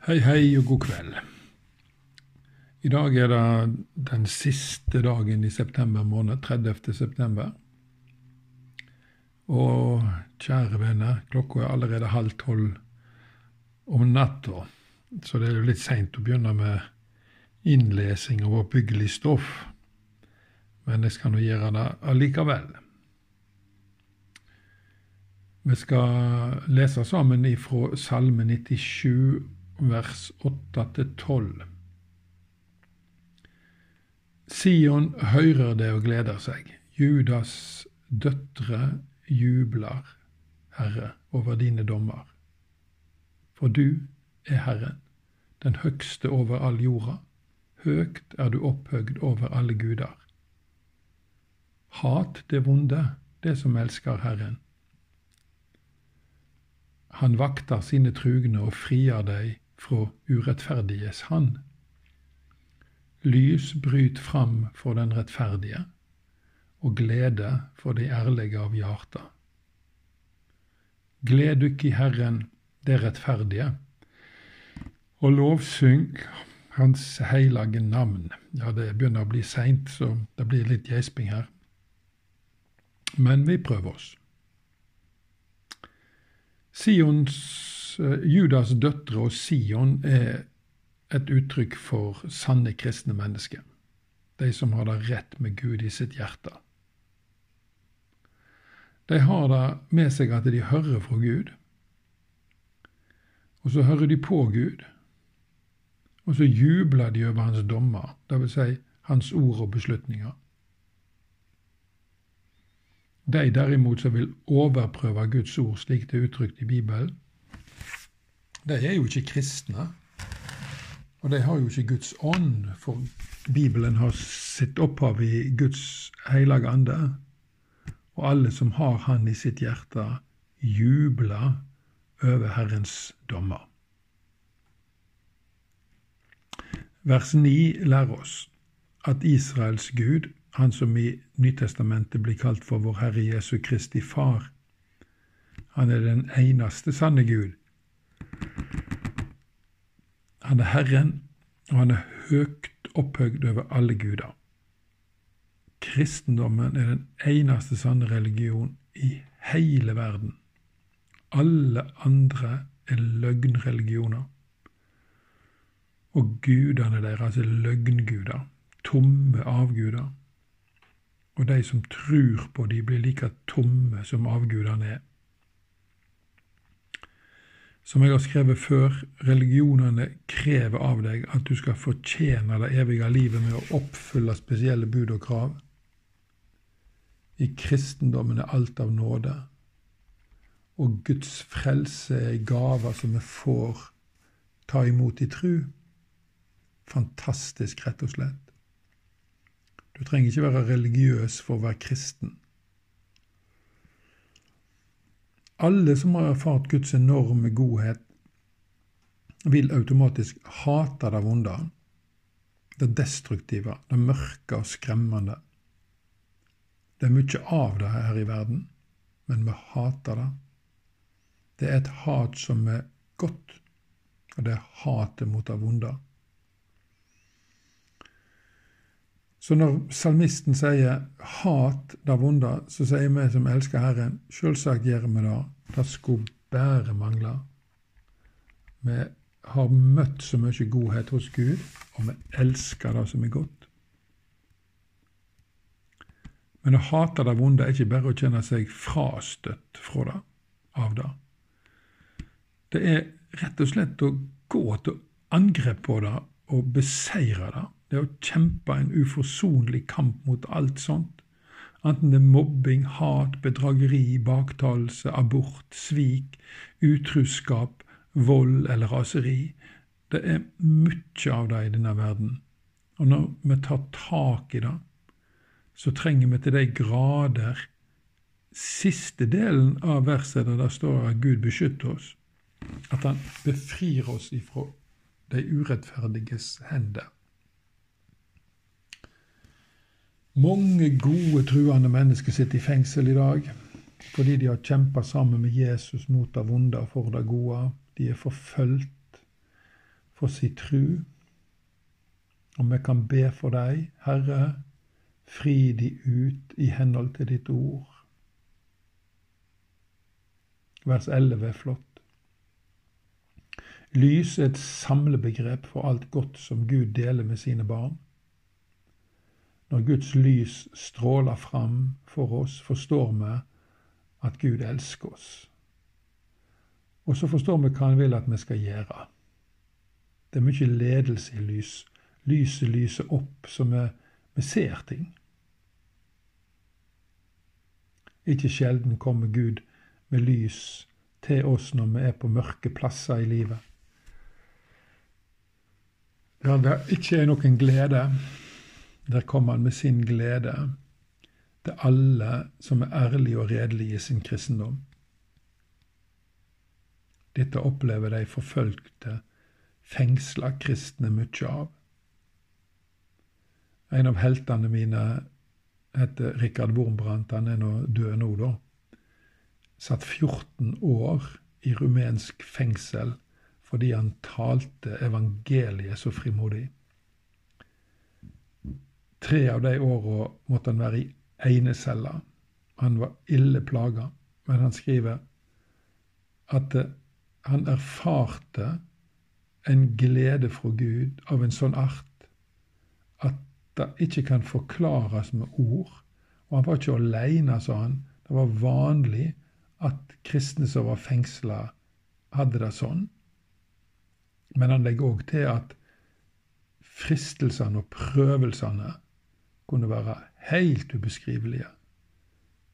Hei, hei og god kveld. I dag er det den siste dagen i september måned, 30. september. Og kjære venner, klokka er allerede halv tolv om natta, så det er jo litt seint å begynne med innlesing av oppbyggelig stoff. Men jeg skal nå gjøre det allikevel. Vi skal lese sammen ifra Salme 97 vers 8-12. Sion hører det og gleder seg. Judas døtre jubler, Herre, over dine dommer. For du er Herren, den høgste over all jorda. Høgt er du opphøgd over alle guder. Hat det vonde, det som elsker Herren. Han vakter sine trugne og frier deg fra urettferdiges hand. Lys bryt fram for den rettferdige, og glede for de ærlige av hjarta. Gled dykk i Herren, det rettferdige, og lovsyng Hans heilage navn. Ja, det begynner å bli seint, så det blir litt gjesping her. Men vi prøver oss. Sions Judas døtre og Sion er et uttrykk for sanne kristne mennesker. De som har det rett med Gud i sitt hjerte. De har det med seg at de hører fra Gud. Og så hører de på Gud. Og så jubler de over hans dommer, dvs. Si hans ord og beslutninger. De derimot som vil overprøve Guds ord slik det er uttrykt i Bibelen, de er jo ikke kristne. Og de har jo ikke Guds ånd, for Bibelen har sitt opphav i Guds hellige ande. Og alle som har Han i sitt hjerte, jubler over Herrens dommer. Vers 9 lærer oss at Israels Gud, han som i Nytestamentet blir kalt for vår Herre Jesu Kristi Far, han er den eneste sanne Gud, han er Herren, og han er høgt opphøgd over alle guder. Kristendommen er den eneste sanne religion i hele verden. Alle andre er løgnreligioner. Og gudene deres er løgnguder, tomme avguder. Og de som tror på de blir like tomme som avgudene er. Som jeg har skrevet før, religionene krever av deg at du skal fortjene det evige livet med å oppfylle spesielle bud og krav. I kristendommen er alt av nåde, og Guds frelse er gaver som vi får ta imot i tru. Fantastisk, rett og slett. Du trenger ikke være religiøs for å være kristen. Alle som har erfart Guds enorme godhet, vil automatisk hate det vonde, det destruktive, det mørke og skremmende. Det er mye av det her i verden, men vi hater det. Det er et hat som er godt, og det er hatet mot det vonde. Så når salmisten sier 'hat det vonde', så sier vi som elsker Herren, selvsagt gjør vi det. Det skulle bare mangle. Vi har møtt så mye godhet hos Gud, og vi elsker det som er godt. Men å hate det vonde er ikke bare å kjenne seg frastøtt fra det, av det. Det er rett og slett å gå til angrep på det og beseire det. Det er å kjempe en uforsonlig kamp mot alt sånt. Enten det er mobbing, hat, bedrageri, baktalelse, abort, svik, utruskap, vold eller raseri. Det er mye av det i denne verden. Og når vi tar tak i det, så trenger vi til de grader Siste delen av verset der det står at Gud beskytter oss, at Han befrir oss ifra de urettferdiges hender. Mange gode, truende mennesker sitter i fengsel i dag fordi de har kjempa sammen med Jesus mot det vonde og for det gode. De er forfulgt. for sin tru. Og vi kan be for deg, Herre, fri de ut i henhold til ditt ord. Vers 11 er flott. Lys er et samlebegrep for alt godt som Gud deler med sine barn. Når Guds lys stråler fram for oss, forstår vi at Gud elsker oss. Og så forstår vi hva han vil at vi skal gjøre. Det er mye ledelse i lys. Lyset lyser opp, så vi, vi ser ting. Ikke sjelden kommer Gud med lys til oss når vi er på mørke plasser i livet. Der det ikke er noen glede, der kommer han med sin glede til alle som er ærlige og redelige i sin kristendom. Dette opplever de forfølgte, fengsla kristne mye av. En av heltene mine heter Rikard Wormbrandt. Han er nå død nå, da. Satt 14 år i rumensk fengsel fordi han talte evangeliet så frimodig. Tre av de åra måtte han være i enecella. Han var ille plaga, men han skriver at han erfarte en glede fra Gud av en sånn art at det ikke kan forklares med ord. Og han var ikke aleine, sa han. Det var vanlig at kristne som var fengsla, hadde det sånn. Men han legger òg til at fristelsene og prøvelsene kunne være helt ubeskrivelige.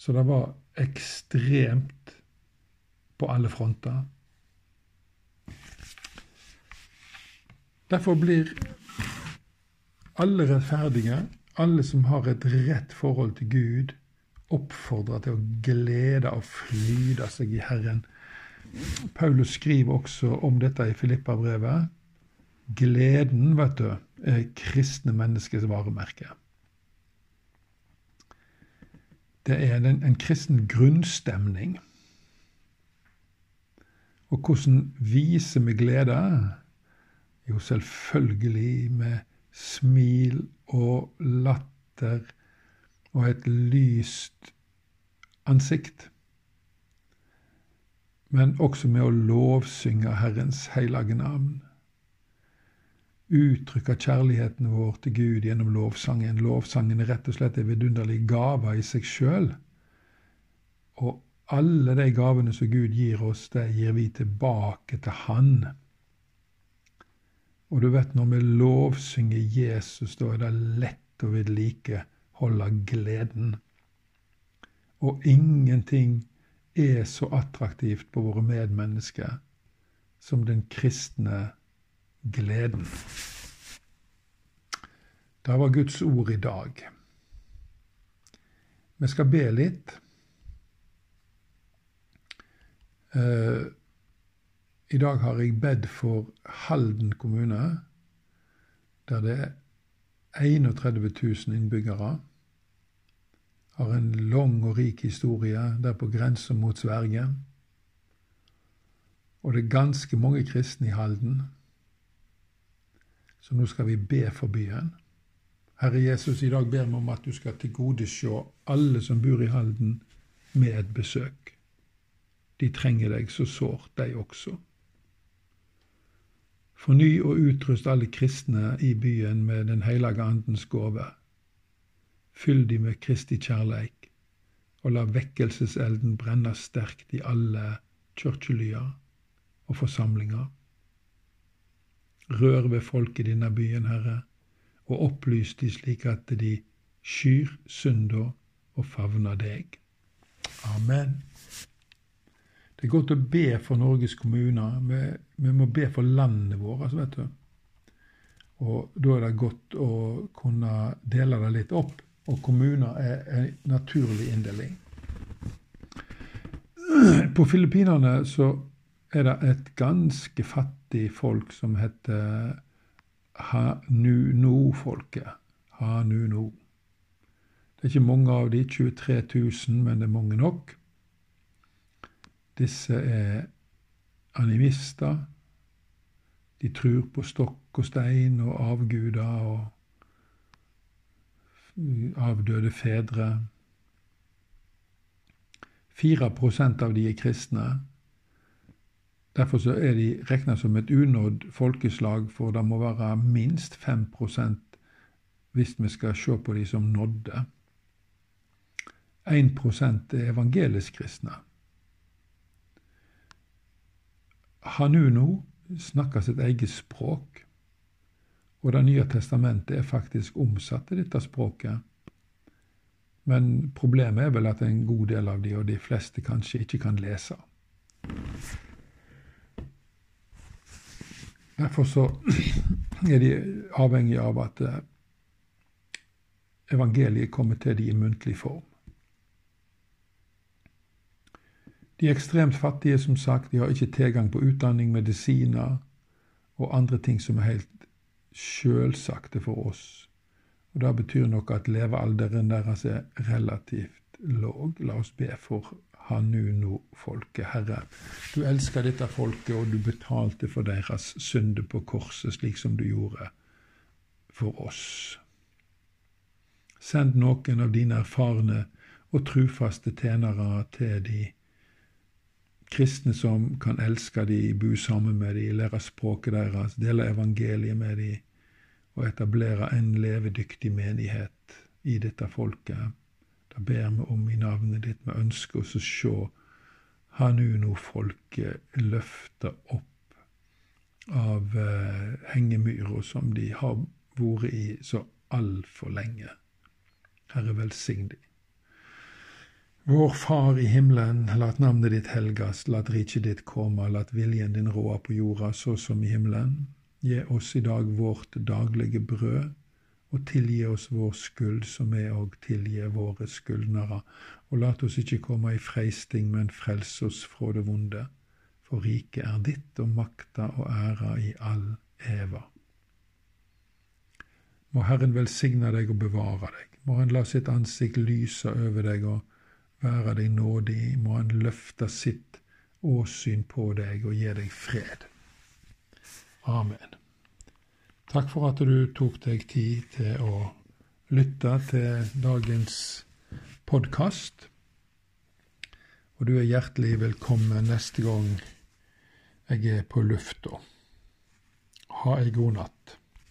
Så det var ekstremt på alle fronter. Derfor blir alle rettferdige, alle som har et rett forhold til Gud, oppfordra til å glede og flyde seg i Herren. Paulus skriver også om dette i Filippa-brevet. Gleden, vet du, er kristne menneskers varemerke. Det er en, en kristen grunnstemning. Og hvordan viser vi glede? Jo, selvfølgelig med smil og latter og et lyst ansikt. Men også med å lovsynge Herrens hellige navn uttrykke kjærligheten vår til Gud gjennom lovsangen. Lovsangen er rett og slett en vidunderlig gave i seg sjøl. Og alle de gavene som Gud gir oss, det gir vi tilbake til Han. Og du vet, når vi lovsynger Jesus, da er det lett å vedlikeholde gleden. Og ingenting er så attraktivt på våre medmennesker som den kristne gleden. Det var Guds ord i dag. Vi skal be litt. Uh, I dag har jeg bedt for Halden kommune, der det er 31 000 innbyggere. Har en lang og rik historie der på grensa mot Sverige. Og det er ganske mange kristne i Halden. Så nå skal vi be for byen. Herre Jesus, i dag ber vi om at du skal tilgodese alle som bor i Halden, med et besøk. De trenger deg så sårt, de også. Forny og utrust alle kristne i byen med Den hellige andens gåve. Fyll de med Kristi kjærleik, og la vekkelseselden brenne sterkt i alle kirkelyer og forsamlinger. Rør ved folk i denne byen, Herre, og opplys de slik at de skyr synda og favner deg. Amen. Det er godt å be for Norges kommuner. Vi, vi må be for landet vårt, altså, vet du. Og da er det godt å kunne dele det litt opp. Og kommuner er en naturlig inndeling. På Filippinene så er det et ganske fattig folk som heter Hanuno-folket. Hanuno. Det er ikke mange av de, 23 000, men det er mange nok. Disse er animister. De tror på stokk og stein og avguder og avdøde fedre. 4% av de er kristne. Derfor er de regna som et unådd folkeslag, for det må være minst 5 hvis vi skal se på de som nådde. 1 er evangelisk kristne. Hanuno snakker sitt eget språk, og Det nye testamentet er faktisk omsatt til dette språket. Men problemet er vel at en god del av de, og de fleste kanskje, ikke kan lese. Derfor så er de avhengig av at eh, evangeliet kommer til dem i muntlig form. De ekstremt fattige, som sagt, de har ikke tilgang på utdanning, medisiner og andre ting som er helt sjølsagte for oss. Og Det betyr nok at levealderen deres er relativt låg. La oss be for Hanuno-folket. Herre, du elsker dette folket, og du betalte for deres synder på korset, slik som du gjorde for oss. Send noen av dine erfarne og trufaste tjenere til de kristne som kan elske de, bo sammen med de, lære språket deres, dele evangeliet med de og etablere en levedyktig menighet i dette folket. Da ber vi om i navnet ditt. Vi ønsker oss å se Hanuno-folket løfte opp av eh, hengemyra som de har vært i så altfor lenge. Herre, velsign dem. Vår Far i himmelen, lat navnet ditt helgas, lat riket ditt komme, lat viljen din råde på jorda så som i himmelen. Gi oss i dag vårt daglige brød, og tilgi oss vår skyld, som vi òg tilgir våre skyldnere. Og lat oss ikke komme i freisting, men frels oss fra det vonde. For riket er ditt, og makta og æra i all eva. Må Herren velsigne deg og bevare deg. Må Han la sitt ansikt lyse over deg og være deg nådig, må Han løfte sitt åsyn på deg og gi deg fred. Amen. Takk for at du tok deg tid til å lytte til dagens podkast. Og du er hjertelig velkommen neste gang jeg er på lufta. Ha ei god natt.